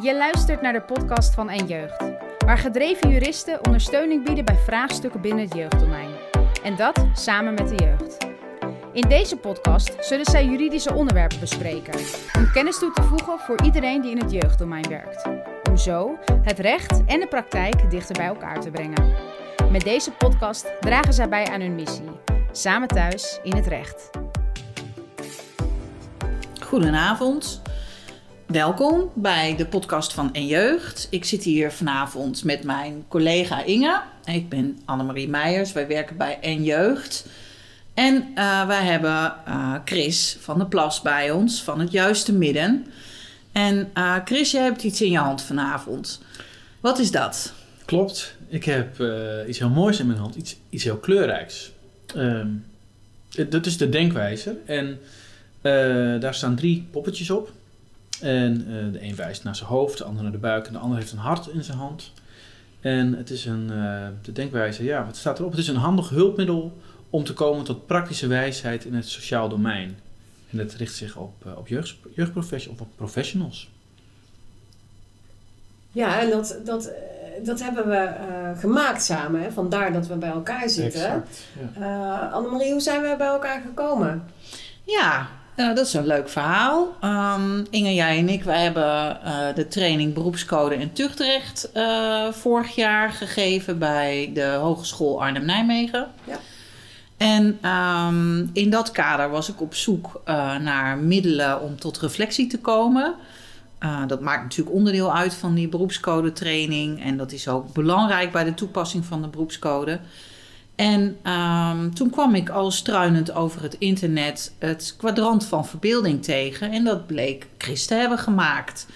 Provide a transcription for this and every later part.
Je luistert naar de podcast van En Jeugd, waar gedreven juristen ondersteuning bieden bij vraagstukken binnen het jeugddomein. En dat samen met de jeugd. In deze podcast zullen zij juridische onderwerpen bespreken, om kennis toe te voegen voor iedereen die in het jeugddomein werkt. Om zo het recht en de praktijk dichter bij elkaar te brengen. Met deze podcast dragen zij bij aan hun missie, samen thuis in het recht. Goedenavond. Welkom bij de podcast van En Jeugd. Ik zit hier vanavond met mijn collega Inge. Ik ben Annemarie Meijers. Wij werken bij En Jeugd. En uh, wij hebben uh, Chris van de Plas bij ons, van het Juiste Midden. En uh, Chris, jij hebt iets in je hand vanavond. Wat is dat? Klopt. Ik heb iets heel moois in mijn hand. Iets, iets heel kleurrijks. Ehm, dat is de denkwijzer. En daar staan drie poppetjes op. En uh, de een wijst naar zijn hoofd, de ander naar de buik en de ander heeft een hart in zijn hand. En het is een, uh, de denkwijze, ja, wat staat erop? Het is een handig hulpmiddel om te komen tot praktische wijsheid in het sociaal domein. En dat richt zich op, uh, op jeugd, jeugdprofessionals of op professionals. Ja, en dat, dat, dat hebben we gemaakt samen. Hè? Vandaar dat we bij elkaar zitten. Exact, ja. Annemarie, hoe zijn we bij elkaar gekomen? Ja, uh, dat is een leuk verhaal. Um, Inge, jij en ik, wij hebben uh, de training beroepscode en tuchtrecht uh, vorig jaar gegeven bij de Hogeschool Arnhem-Nijmegen. Ja. En um, in dat kader was ik op zoek naar middelen om tot reflectie te komen. dat maakt natuurlijk onderdeel uit van die beroepscode training. En dat is ook belangrijk bij de toepassing van de beroepscode. En um, toen kwam ik al struinend over het internet het kwadrant van verbeelding tegen. En dat bleek Chris te hebben gemaakt.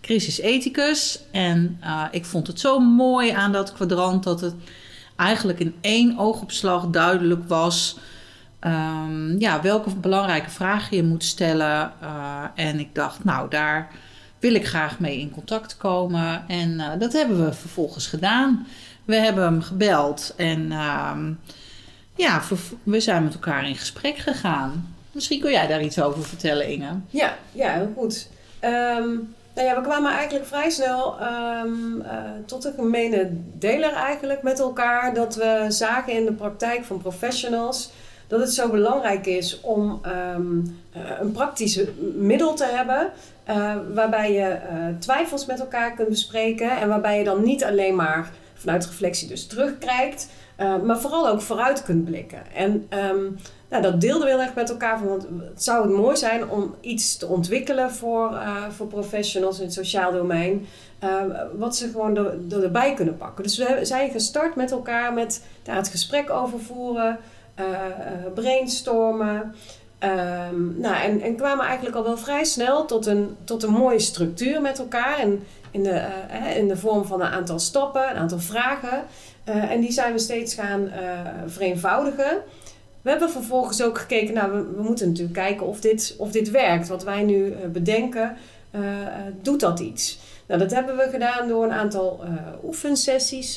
Chris is ethicus. En uh, ik vond het zo mooi aan dat kwadrant dat het eigenlijk in één oogopslag duidelijk was. Um, ja, welke belangrijke vragen je moet stellen. Uh, en ik dacht, nou, daar wil ik graag mee in contact komen. En uh, dat hebben we vervolgens gedaan. We hebben hem gebeld en uh, ja, we zijn met elkaar in gesprek gegaan. Misschien kun jij daar iets over vertellen, Inge. Ja, ja heel goed. Um, nou ja, we kwamen eigenlijk vrij snel um, uh, tot een gemene deler eigenlijk met elkaar. Dat we zagen in de praktijk van professionals dat het zo belangrijk is om um, uh, een praktisch middel te hebben. Uh, waarbij je twijfels met elkaar kunt bespreken. En waarbij je dan niet alleen maar vanuit reflectie dus terugkrijgt. Uh, maar vooral ook vooruit kunt blikken. En um, nou, dat deelden we heel erg met elkaar. Want het zou het mooi zijn om iets te ontwikkelen voor, voor professionals in het sociaal domein. Wat ze gewoon er, er, erbij kunnen pakken. Dus we zijn gestart met elkaar met daar het gesprek over voeren, brainstormen. Um, nou, en, en kwamen eigenlijk al wel vrij snel tot een, tot een mooie structuur met elkaar. En in de, uh, in de vorm van een aantal stappen, een aantal vragen. En die zijn we steeds gaan vereenvoudigen. We hebben vervolgens ook gekeken, nou, we, we, moeten natuurlijk kijken of dit, of dit werkt. Wat wij nu bedenken, doet dat iets? Nou, dat hebben we gedaan door een aantal oefensessies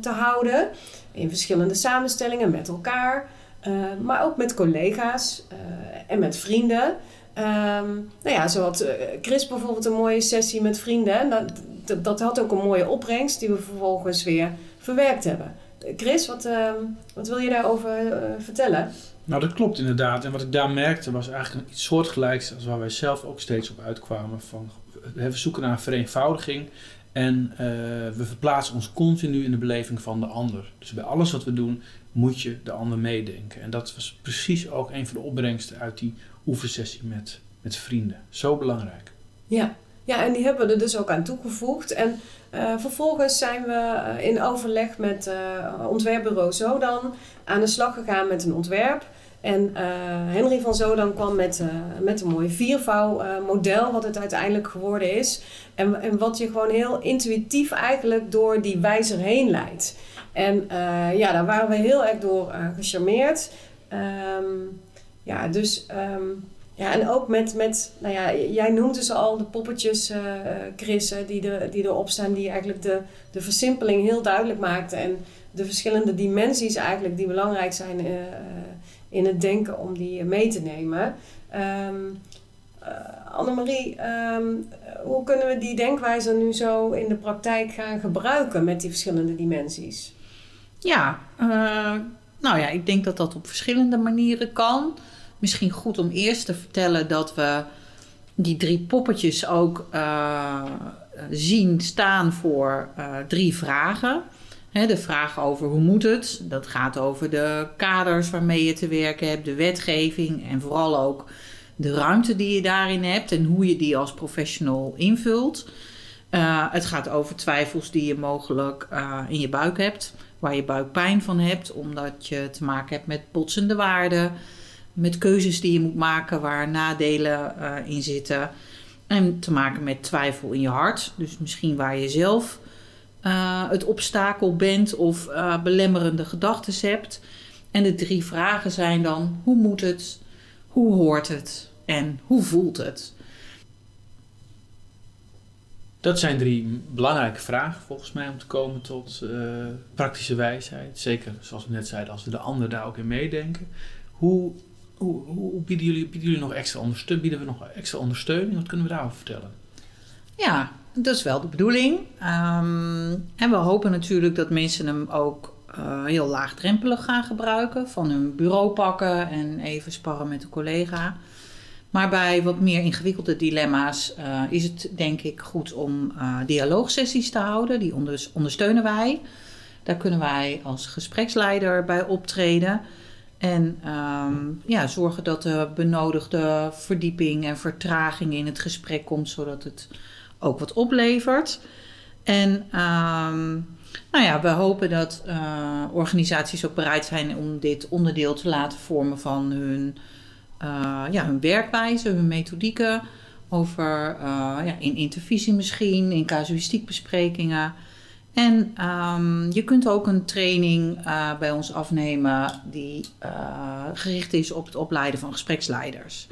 te houden. In verschillende samenstellingen met elkaar. maar ook met collega's en met vrienden. Um, nou ja, zo had Chris bijvoorbeeld een mooie sessie met vrienden. Dat, dat had ook een mooie opbrengst die we vervolgens weer verwerkt hebben. Chris, wat, uh, wat wil je daarover uh, vertellen? Nou, dat klopt inderdaad. En wat ik daar merkte was eigenlijk iets soortgelijks als waar wij zelf ook steeds op uitkwamen. Van, we zoeken naar een vereenvoudiging en uh, we verplaatsen ons continu in de beleving van de ander. Dus bij alles wat we doen moet je de ander meedenken. En dat was precies ook een van de opbrengsten uit die oefensessie met, met vrienden. Zo belangrijk. Ja. ja, en die hebben we er dus ook aan toegevoegd. En uh, vervolgens zijn we in overleg met uh, ontwerpbureau Zodan aan de slag gegaan met een ontwerp. En uh, Henry van Zodan kwam met, met een mooi viervouw model, wat het uiteindelijk geworden is. En, en wat je gewoon heel intuïtief eigenlijk door die wijzer heen leidt. En ja, daar waren we heel erg door gecharmeerd. Um, ja, dus um, ja, en ook met, met nou ja, jij noemde ze al, de poppetjes, Chris, die, er, die erop staan, die eigenlijk de, de versimpeling heel duidelijk maakten. En de verschillende dimensies eigenlijk die belangrijk zijn uh, in het denken om die mee te nemen. Um, uh, Annemarie, ehm, hoe kunnen we die denkwijze nu zo in de praktijk gaan gebruiken met die verschillende dimensies? Ja, nou ja, ik denk dat dat op verschillende manieren kan. Misschien goed om eerst te vertellen dat we die drie poppetjes ook zien staan voor drie vragen de vraag over hoe moet het, dat gaat over de kaders waarmee je te werken hebt, de wetgeving en vooral ook de ruimte die je daarin hebt en hoe je die als professional invult. Uh, het gaat over twijfels die je mogelijk uh, in je buik hebt, waar je buikpijn van hebt, omdat je te maken hebt met botsende waarden, met keuzes die je moet maken waar nadelen uh, in zitten. En te maken met twijfel in je hart, dus misschien waar je zelf uh, het obstakel bent of uh, belemmerende gedachten hebt. En de drie vragen zijn dan: hoe moet het, hoe hoort het en hoe voelt het? Dat zijn drie belangrijke vragen volgens mij om te komen tot uh, praktische wijsheid. Zeker zoals we net zeiden, als we de ander daar ook in meedenken. Hoe, hoe, hoe bieden, jullie, bieden jullie nog extra ondersteuning? Bieden we nog extra ondersteuning? Wat kunnen we daarover vertellen? Ja, dat is wel de bedoeling. Um, en we hopen natuurlijk dat mensen hem ook uh, heel laagdrempelig gaan gebruiken. Van hun bureau pakken en even sparren met een collega. Maar bij wat meer ingewikkelde dilemma's uh, is het denk ik goed om uh, dialoogsessies te houden. Die ondersteunen wij. Daar kunnen wij als gespreksleider bij optreden. En um, ja, zorgen dat de benodigde verdieping en vertraging in het gesprek komt, zodat het ook wat oplevert. En um, nou ja, we hopen dat uh, organisaties ook bereid zijn om dit onderdeel te laten vormen van hun, uh, ja, hun werkwijze, hun methodieken. Over uh, ja, in intervisie misschien, in casuïstiekbesprekingen. En um, je kunt ook een training bij ons afnemen die gericht is op het opleiden van gespreksleiders.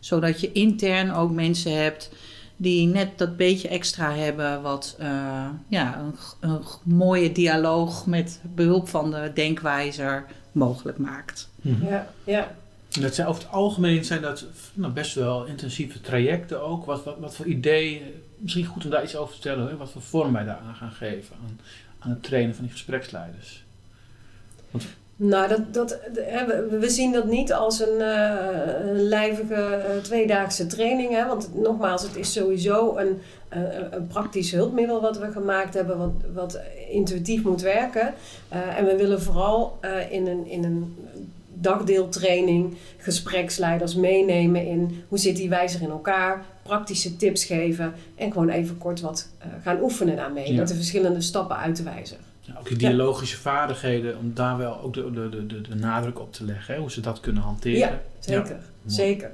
Zodat je intern ook mensen hebt die net dat beetje extra hebben wat uh, ja, een, een, mooie dialoog met behulp van de denkwijzer mogelijk maakt. Mhm. Ja, ja. Dat zijn, over het algemeen zijn dat nou, best wel intensieve trajecten ook. Wat, wat, wat voor ideeën, misschien goed om daar iets over te vertellen, hè? wat voor vorm wij daar aan gaan geven aan, aan het trainen van die gespreksleiders. Want, nou, dat, dat, we zien dat niet als een, uh, lijvige uh, tweedaagse training. Hè? Want nogmaals, het is sowieso een, uh, een praktisch hulpmiddel wat we gemaakt hebben, wat, wat intuïtief moet werken. en we willen vooral in, een, in een dagdeeltraining gespreksleiders meenemen in hoe zit die wijzer in elkaar, praktische tips geven en gewoon even kort wat gaan oefenen daarmee ja. met de verschillende stappen uit de wijzer. Ja, ook die dialogische ja. vaardigheden, om daar wel ook de, de, de, de nadruk op te leggen, hè? hoe ze dat kunnen hanteren. Ja, zeker. Ja. zeker.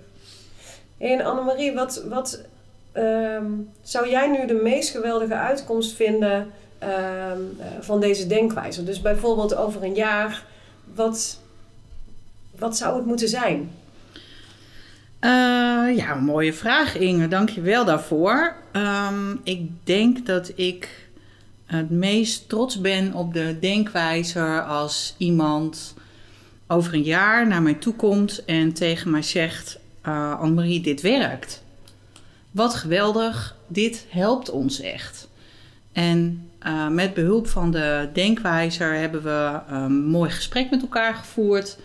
En Annemarie, wat, wat um, zou jij nu de meest geweldige uitkomst vinden um, uh, van deze denkwijze? Dus bijvoorbeeld over een jaar, wat, wat zou het moeten zijn? Uh, ja, een mooie vraag Inge, dank je wel daarvoor. Um, ik denk dat ik het meest trots ben op de denkwijzer als iemand over een jaar naar mij toe komt en tegen mij zegt: uh, Annemarie, dit werkt. Wat geweldig, dit helpt ons echt. En uh, met behulp van de denkwijzer hebben we een mooi gesprek met elkaar gevoerd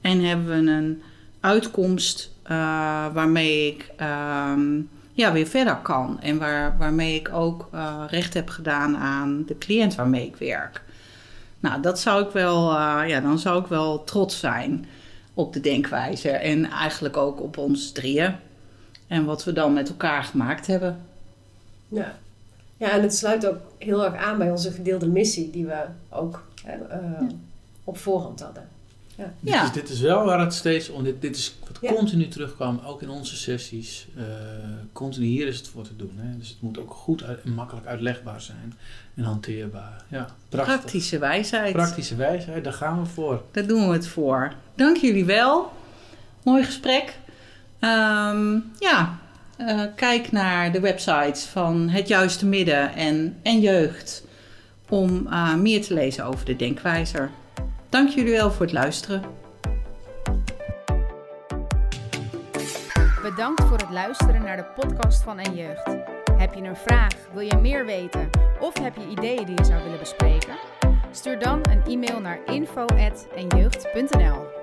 en hebben we een uitkomst uh, waarmee ik. Uh, ja, weer verder kan. En waar, waarmee ik ook uh, recht heb gedaan aan de cliënt waarmee ik werk. Nou, dat zou ik wel, uh, ja, dan zou ik wel trots zijn op de denkwijze. En eigenlijk ook op ons drieën. En wat we dan met elkaar gemaakt hebben. Ja, ja en het sluit ook heel erg aan bij onze gedeelde missie, die we ook uh, ja. op voorhand hadden. Ja. Is, dit is wel waar het steeds om. Dit, dit is wat ja. continu terugkwam, ook in onze sessies. Uh, continu hier is het voor te doen. Hè? Dus het moet ook goed uit, en makkelijk uitlegbaar zijn en hanteerbaar. Ja, prachtig. Praktische wijsheid. Praktische wijsheid, daar gaan we voor. Daar doen we het voor. Dank jullie wel. Mooi gesprek. Um, ja, uh, kijk naar de websites van Het Juiste Midden en, en Jeugd om uh, meer te lezen over de denkwijzer. Dank jullie wel voor het luisteren. Bedankt voor het luisteren naar de podcast van En Jeugd. Heb je een vraag, wil je meer weten of heb je ideeën die je zou willen bespreken? Stuur dan een e-mail naar info.enjeugd.nl